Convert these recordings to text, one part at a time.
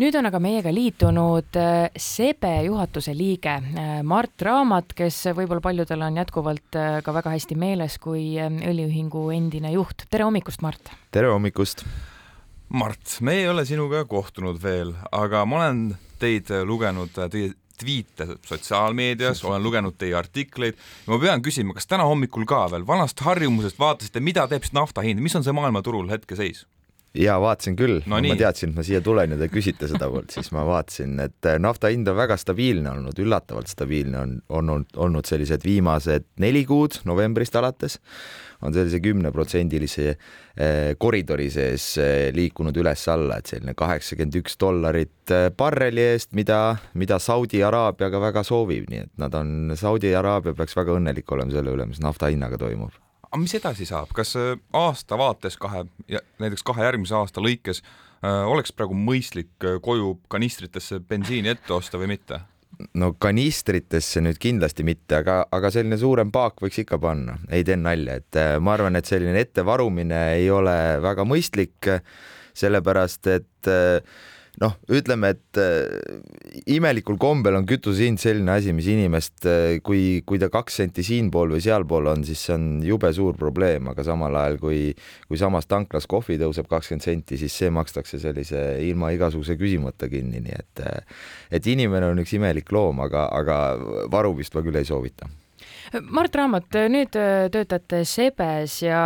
nüüd on aga meiega liitunud äh, Sebe juhatuse liige äh, Mart Raamat, kes võib-olla paljudel on jätkuvalt äh, ka väga hästi meeles kui õliühingu endine juht. tere hommikust, Mart! tere hommikust! Mart, me ei ole sinuga kohtunud veel, aga ma olen teid lugenud, teie tweete sotsiaalmeedias, olen lugenud teie artikleid ma pean küsima, kas täna hommikul ka veel vanast harjumusest vaatasite, mida teeb siis nafta hind, mis on see maailmaturul hetkeseis? Ja vaatasin küll. No, ma teadsin, et ma siia tulen ja te küsite seda poolt, siis ma vaatasin, et äh, nafta hind on väga stabiilne olnud, üllatavalt stabiilne on, on olnud, olnud sellised viimased neli kuud novembrist alates on sellise kümneprotsendilise äh, koridori sees äh, liikunud üles-alla, et selline kaheksakümmend üks dollarit barreli eest, mida, mida Saudi Araabia ka väga soovib, nii et nad on, Saudi Araabia peaks väga õnnelik olema selle üle, mis nafta hinnaga toimub aga mis edasi saab, kas äh, aasta vaates kahe, näiteks kahe järgmise aasta lõikes äh, oleks praegu mõistlik äh, koju kanistritesse bensiini ette osta või mitte? no kanistritesse nüüd kindlasti mitte, aga, aga selline suurem paak võiks ikka panna, ei teen nalja, et ma arvan, et selline ettevarumine ei ole väga mõistlik, sellepärast et äh, noh, ütleme, et äh, imelikul kombel on kütuse hind selline asi, mis inimest äh,, kui, kui ta kaks senti siinpool või sealpool on, siis see on jube suur probleem, aga samal ajal, kui, kui samas tanklas kohvi tõuseb kakskümmend senti, siis see makstakse sellise ilma igasuguse küsimata kinni, nii et, äh, et inimene on üks imelik loom, aga, aga varumist ma küll ei soovita Mart Raamat, nüüd äh, töötate Sebes ja,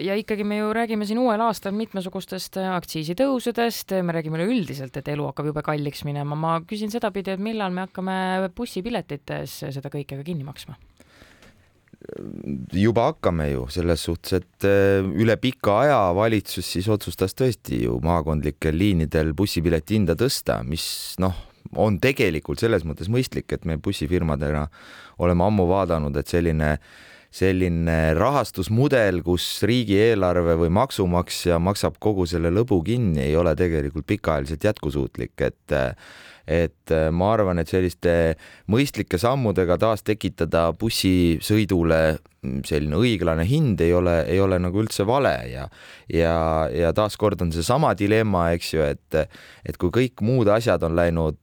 ja ikkagi me ju räägime siin uuel aastal mitmesugustest aktsiisitõusudest, me räägime üleüldiselt, et elu hakkab jube kalliks minema. ma küsin sedapidi, et millal me hakkame bussipiletites seda kõike ka kinni maksma? juba hakkame ju selles suhtes, et äh, üle pika aja valitsus siis otsustas tõesti ju maakondlikel liinidel bussipileti hinda tõsta, mis noh, on tegelikult selles mõttes mõistlik, et me bussifirmadena oleme ammu vaadanud, et selline selline rahastusmudel, kus riigieelarve või maksumaksja maksab kogu selle lõbu kinni, ei ole tegelikult pikaajaliselt jätkusuutlik, et et ma arvan, et selliste mõistlike sammudega taas tekitada bussisõidule selline õiglane hind ei ole, ei ole nagu üldse vale ja ja, ja taaskord on seesama dilemma, eks ju, et et kui kõik muud asjad on läinud,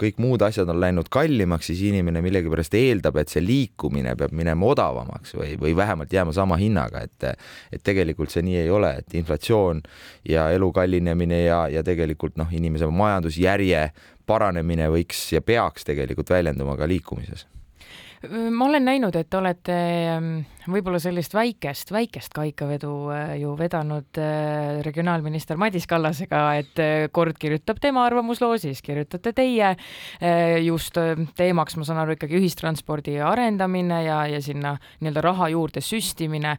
kõik muud asjad on läinud kallimaks, siis inimene millegipärast eeldab, et see liikumine peab minema odavamaks või, või vähemalt jääma sama hinnaga, et et tegelikult see nii ei ole, et inflatsioon ja elu kallinemine ja, ja tegelikult noh, inimese majandusjärje paranemine võiks ja peaks tegelikult väljenduma ka liikumises ma olen näinud, et olete ähm, võib-olla sellist väikest, väikest kaikavedu äh, ju vedanud äh, regionaalminister Madis Kallasega, et äh, kord kirjutab tema arvamusloo, siis kirjutate teie. just teemaks, ma saan aru, ikkagi ühistranspordi arendamine ja, ja sinna nii-öelda raha juurde süstimine.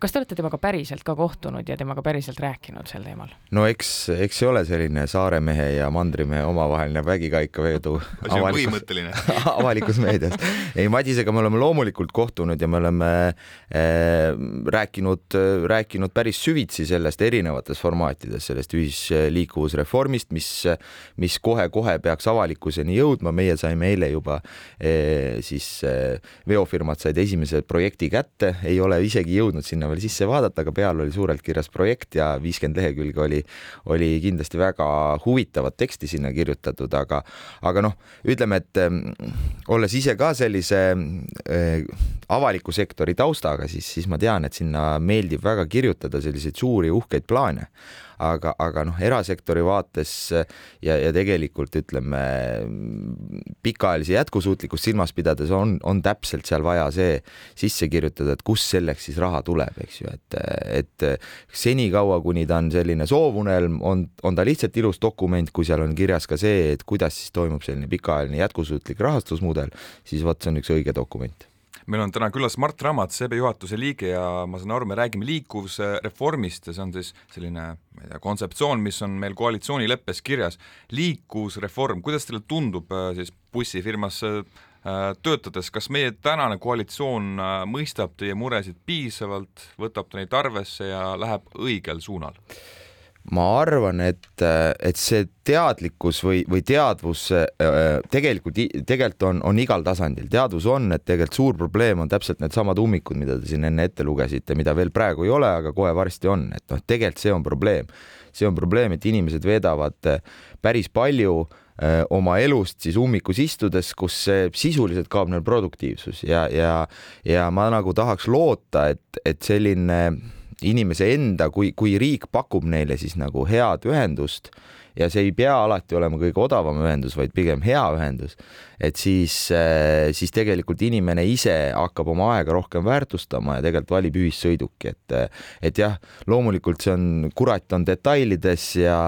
kas te olete temaga päriselt ka kohtunud ja temaga päriselt rääkinud sel teemal? no eks, eks see ole selline Saaremehe ja mandrimehe omavaheline vägikaikavedu. asi on põhimõtteline avalikus meedias. ei, Madisega me oleme loomulikult kohtunud ja me oleme äh, rääkinud, rääkinud päris süvitsi sellest erinevates formaatides, sellest ühisliikuvusreformist, mis, mis kohe-kohe peaks avalikkuseni jõudma. meie saime eile juba äh, siis äh, veofirmad said esimese projekti kätte, ei ole isegi jõudnud sinna veel sisse vaadata, aga peal oli suurelt kirjas projekt ja viiskümmend lehekülge oli, oli kindlasti väga huvitavat teksti sinna kirjutatud, aga, aga noh, ütleme, et olles ise ka sellise avaliku sektori taustaga, siis, siis ma tean, et sinna meeldib väga kirjutada selliseid suuri uhkeid plaane. Aga, aga noh, erasektori vaates ja, ja tegelikult ütleme pikaajalise jätkusuutlikkust silmas pidades on, on täpselt seal vaja see sisse kirjutada, et kust selleks siis raha tuleb, eks ju, et, et senikaua, kuni ta on selline soovunelm, on, on ta lihtsalt ilus dokument, kui seal on kirjas ka see, et kuidas siis toimub selline pikaajaline jätkusuutlik rahastusmudel, siis vot see on üks õige dokument meil on täna külas Mart Ramat, SEB juhatuse liige ja ma saan aru, me räägime liikuvusreformist ja see on siis selline ma ei tea, kontseptsioon, mis on meil koalitsioonileppes kirjas. liikuvusreform, kuidas teile tundub äh, siis bussifirmas äh, töötades, kas meie tänane koalitsioon äh, mõistab teie muresid piisavalt, võtab ta neid arvesse ja läheb õigel suunal? Ma arvan, et, et see teadlikkus või, või teadvus tegelikult, tegelikult on, on igal tasandil, teadvus on, et tegelikult suur probleem on täpselt needsamad ummikud, mida te siin enne ette lugesite, mida veel praegu ei ole, aga kohe varsti on, et noh, tegelikult see on probleem. see on probleem, et inimesed veedavad päris palju oma elust siis ummikus istudes, kus sisuliselt kaob neil produktiivsus. Ja, ja, ja ma nagu tahaks loota, et, et selline inimese enda, kui, kui riik pakub neile siis nagu head ühendust ja see ei pea alati olema kõige odavam ühendus, vaid pigem hea ühendus, et siis, äh, siis tegelikult inimene ise hakkab oma aega rohkem väärtustama ja tegelikult valib ühissõiduki, et, et jah, loomulikult see on, kurat on detailides ja,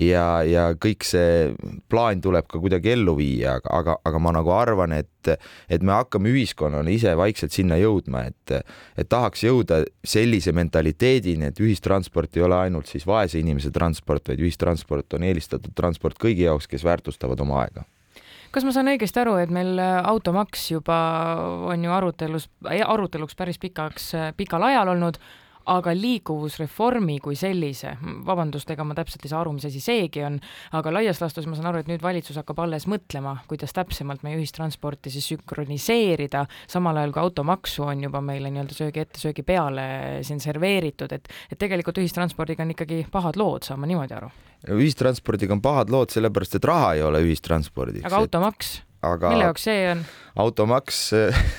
ja, ja kõik see plaan tuleb ka kuidagi ellu viia, aga, aga, aga ma nagu arvan, et, et me hakkame ühiskonnana ise vaikselt sinna jõudma, et, et tahaks jõuda sellise mentaliteedini, et ühistransport ei ole ainult siis vaese inimese transport, vaid ühistransport on eelistatud transport kõigi jaoks, kes väärtustavad oma aega. Kas ma saan õigesti aru, et meil äh, automaks juba on ju arutelus, aruteluks päris pikaks, äh, pikal ajal olnud, aga liikuvusreformi kui sellise, vabandust, ega ma täpselt ei saa aru, mis asi seegi on, aga laias laastus ma saan aru, et nüüd valitsus hakkab alles mõtlema, kuidas täpsemalt meie ühistransporti siis sünkroniseerida, samal ajal kui automaksu on juba meile nii-öelda söögi ette, söögi peale siin serveeritud, et et tegelikult ühistranspordiga on ikkagi pahad lood, saan ma niimoodi aru? ühistranspordiga on pahad lood sellepärast, et raha ei ole ühistranspordiks. aga automaks? Aga mille jaoks see on? automaks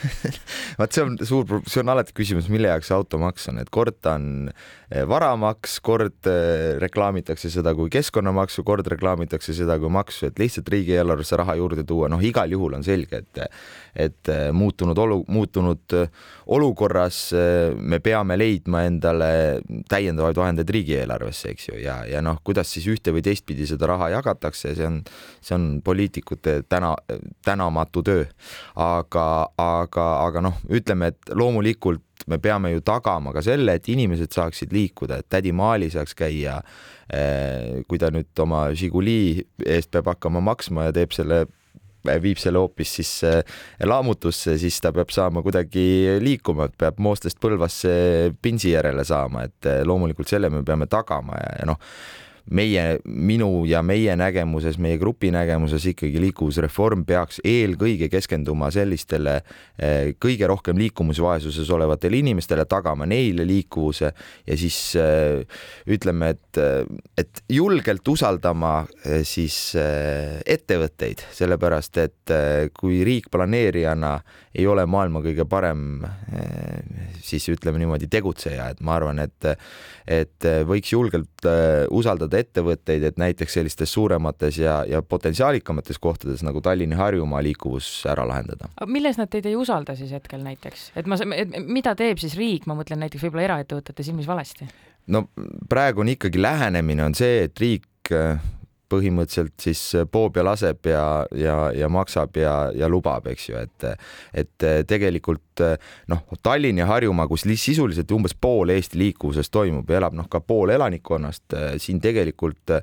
vaat see on suur, see on alati küsimus, mille jaoks automaks on, et kord ta on eh, varamaks, kord eh, reklaamitakse seda kui keskkonnamaksu, kord reklaamitakse seda kui maksu, et lihtsalt riigieelarvesse raha juurde tuua, noh, igal juhul on selge, et et eh, muutunud olu, muutunud olukorras me peame leidma endale täiendavaid vahendeid riigieelarvesse, eks ju, ja, ja noh, kuidas siis ühte või teistpidi seda raha jagatakse, see on, see on poliitikute täna, tänamatu töö aga, aga, aga noh, ütleme, et loomulikult me peame ju tagama ka selle, et inimesed saaksid liikuda, et tädi Maali saaks käia. Kui ta nüüd oma Žiguli eest peab hakkama maksma ja teeb selle viib selle hoopis siis eh, laamutusse, siis ta peab saama kuidagi liikuma, peab Moostest Põlvasse Pinsi järele saama, et eh, loomulikult selle me peame tagama ja, ja noh meie, minu ja meie nägemuses, meie grupi nägemuses ikkagi liikuvusreform peaks eelkõige keskenduma sellistele eh, kõige rohkem liikumisvaesuses olevatele inimestele, tagama neile liikuvuse ja siis eh, ütleme, et, et julgelt usaldama eh, siis ettevõtteid, sellepärast et kui riik planeerijana ei ole maailma kõige parem siis ütleme niimoodi tegutseja, et ma arvan, et et võiks julgelt usaldada toetada ettevõtteid, et näiteks sellistes suuremates ja, ja potentsiaalikamates kohtades nagu Tallinn ja Harjumaa liikuvus ära lahendada. milles nad teid ei usalda siis hetkel näiteks, et ma, mida teeb siis riik, ma mõtlen näiteks võib-olla eraettevõtete silmis valesti? no praegu on ikkagi lähenemine on see, et riik põhimõtteliselt siis poob ja laseb ja, ja, ja maksab ja, ja lubab, eks ju, et, et tegelikult noh, Tallinn ja Harjumaa, kus sisuliselt umbes pool Eesti liikuvusest toimub ja elab noh, ka pool elanikkonnast, siin tegelikult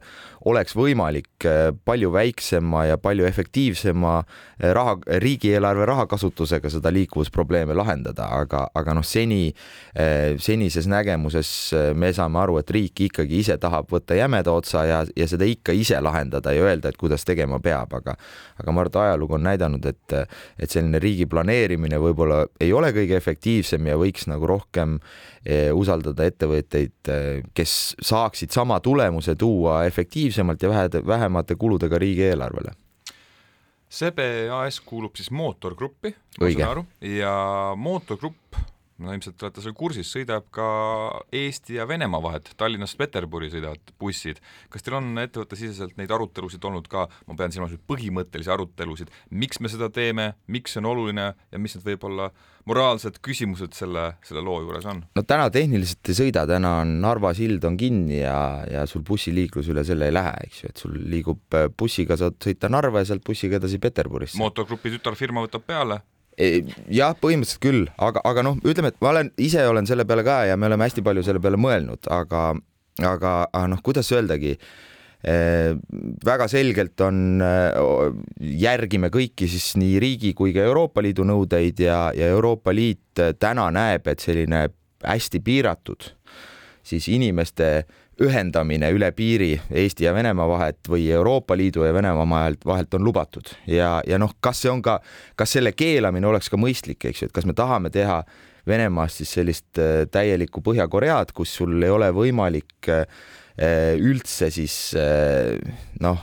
oleks võimalik palju väiksema ja palju efektiivsema raha, riigieelarve rahakasutusega seda liikuvusprobleeme lahendada, aga, aga noh, seni, senises nägemuses me saame aru, et riik ikkagi ise tahab võtta jämeda otsa ja, ja seda ikka ise ise lahendada ja öelda, et kuidas tegema peab, aga aga ma arvan, et ajalugu on näidanud, et et selline riigi planeerimine võib-olla ei ole kõige efektiivsem ja võiks nagu rohkem eh, usaldada ettevõtteid, eh, kes saaksid sama tulemuse tuua efektiivsemalt ja vähe, vähemate kuludega riigieelarvele. Sebe AS kuulub siis mootorgruppi, ma saan aru, ja mootorgrupp no ilmselt olete seal kursis, sõidab ka Eesti ja Venemaa vahet, Tallinnast Peterburi sõidavad bussid. kas teil on ettevõttesiseselt neid arutelusid olnud ka, ma pean silmas põhimõttelisi arutelusid, miks me seda teeme, miks see on oluline? Ja mis need võib-olla moraalsed küsimused selle, selle loo juures on? no täna tehniliselt ei sõida, täna on Narva sild on kinni ja, ja sul bussiliiklus üle selle ei lähe, eks ju, et sul liigub äh, bussiga, saad sõita Narva ja sealt bussiga edasi Peterburisse. mootorgrupi tütarfirma võtab peale jah, põhimõtteliselt küll, aga, aga noh, ütleme, et ma olen ise olen selle peale ka ja me oleme hästi palju selle peale mõelnud, aga, aga, aga noh, kuidas öeldagi eh,, väga selgelt on eh,, järgime kõiki siis nii riigi kui ka Euroopa Liidu nõudeid ja, ja Euroopa Liit täna näeb, et selline hästi piiratud siis inimeste ühendamine üle piiri Eesti ja Venemaa vahet või Euroopa Liidu ja Venemaa vahelt, vahelt on lubatud. Ja, ja noh, kas see on ka, kas selle keelamine oleks ka mõistlik, eks ju, et kas me tahame teha Venemaast siis sellist äh, täielikku Põhja-Koread, kus sul ei ole võimalik äh, üldse siis noh,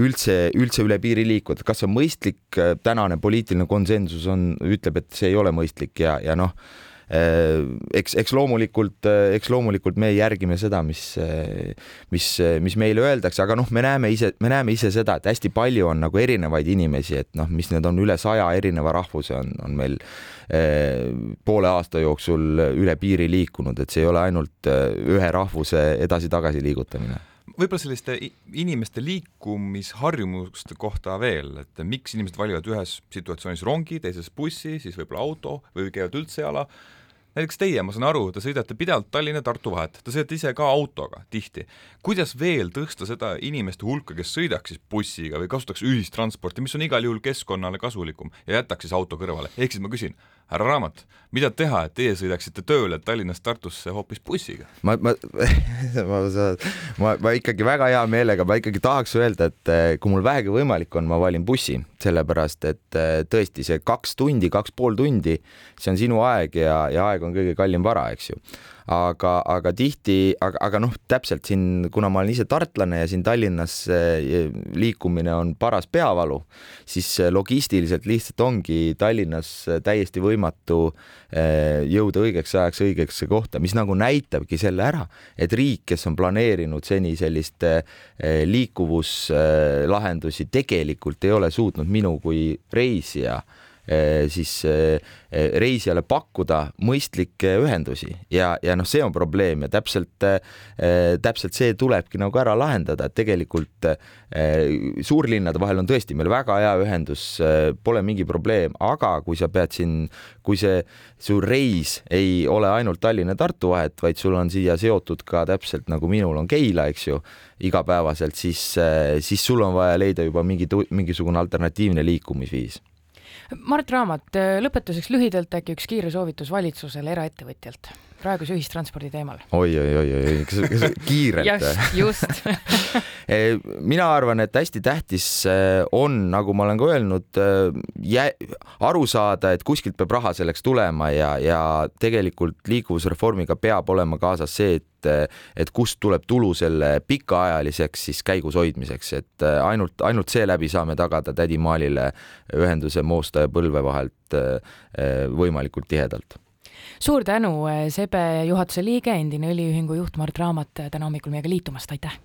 üldse, üldse üle piiri liikuda, kas see on mõistlik, tänane poliitiline konsensus on, ütleb, et see ei ole mõistlik ja, ja noh Äh, eks, eks loomulikult, äh, eks loomulikult me järgime seda, mis, äh, mis, mis meile öeldakse, aga noh, me näeme ise, me näeme ise seda, et hästi palju on nagu erinevaid inimesi, et noh, mis need on üle saja erineva rahvuse on, on meil poole aasta jooksul üle piiri liikunud, et see ei ole ainult ühe rahvuse edasi-tagasi liigutamine võib-olla selliste inimeste liikumisharjumuste kohta veel, et miks inimesed valivad ühes situatsioonis rongi, teises bussi, siis võib-olla auto või käivad üldse jala näiteks teie, ma saan aru, te sõidate pidevalt Tallinna-Tartu vahet, te sõidate ise ka autoga tihti. kuidas veel tõsta seda inimeste hulka, kes sõidaks siis bussiga või kasutaks ühistransporti, mis on igal juhul keskkonnale kasulikum ja jätaks siis auto kõrvale, ehk siis ma küsin, härra Raamat, mida teha, et teie sõidaksite tööle Tallinnast Tartusse hoopis bussiga? ma, ma, ma, ma, ma ikkagi väga hea meelega, ma ikkagi tahaks öelda, et eh, kui mul vähegi võimalik on, ma valin bussi, sellepärast et eh, tõesti see kaks tundi, kaks pool tundi, see on sinu aeg ja, ja aeg on kõige kallim vara, eks ju aga, aga tihti, aga, aga noh, täpselt siin, kuna ma olen ise tartlane ja siin Tallinnas eh, liikumine on paras peavalu, siis eh, logistiliselt lihtsalt ongi Tallinnas täiesti võimatu eh, jõuda õigeks ajaks õigesse kohta, mis nagu näitabki selle ära, et riik, kes on planeerinud seni sellist liikuvuslahendusi, tegelikult ei ole suutnud minu kui reisija Eh, siis eh, eh, reisijale pakkuda mõistlikke ühendusi. Ja, ja noh, see on probleem ja täpselt, täpselt see tulebki nagu ära lahendada, et tegelikult suurlinnade vahel on tõesti meil väga hea ühendus, pole mingi probleem, aga kui sa pead siin, kui see su reis ei ole ainult Tallinna-Tartu vahet, vaid sul on siia seotud ka täpselt nagu minul on Keila, eks ju, igapäevaselt, siis, siis sul on vaja leida juba mingi, mingisugune alternatiivne liikumisviis Mart Raamat, lõpetuseks lühidalt äkki üks kiire soovitus valitsusele, eraettevõtjalt praeguse ühistranspordi teemal. Oi, oi, oi, oi, kas, kas kiirelt? just, just. Eh, mina arvan, et hästi tähtis eh, on, nagu ma olen ka öelnud, eh, aru saada, et kuskilt peab raha selleks tulema ja, ja tegelikult liikuvusreformiga peab olema kaasas see, et et kust tuleb tulu selle pikaajaliseks siis käigus hoidmiseks, et ainult, ainult seeläbi saame tagada tädi Maalile ühenduse Moosta ja Põlve vahelt võimalikult tihedalt suur tänu, eh, Sebe juhatuse liige, endine õliühingu juht Mart Raamat täna hommikul meiega liitumast, aitäh!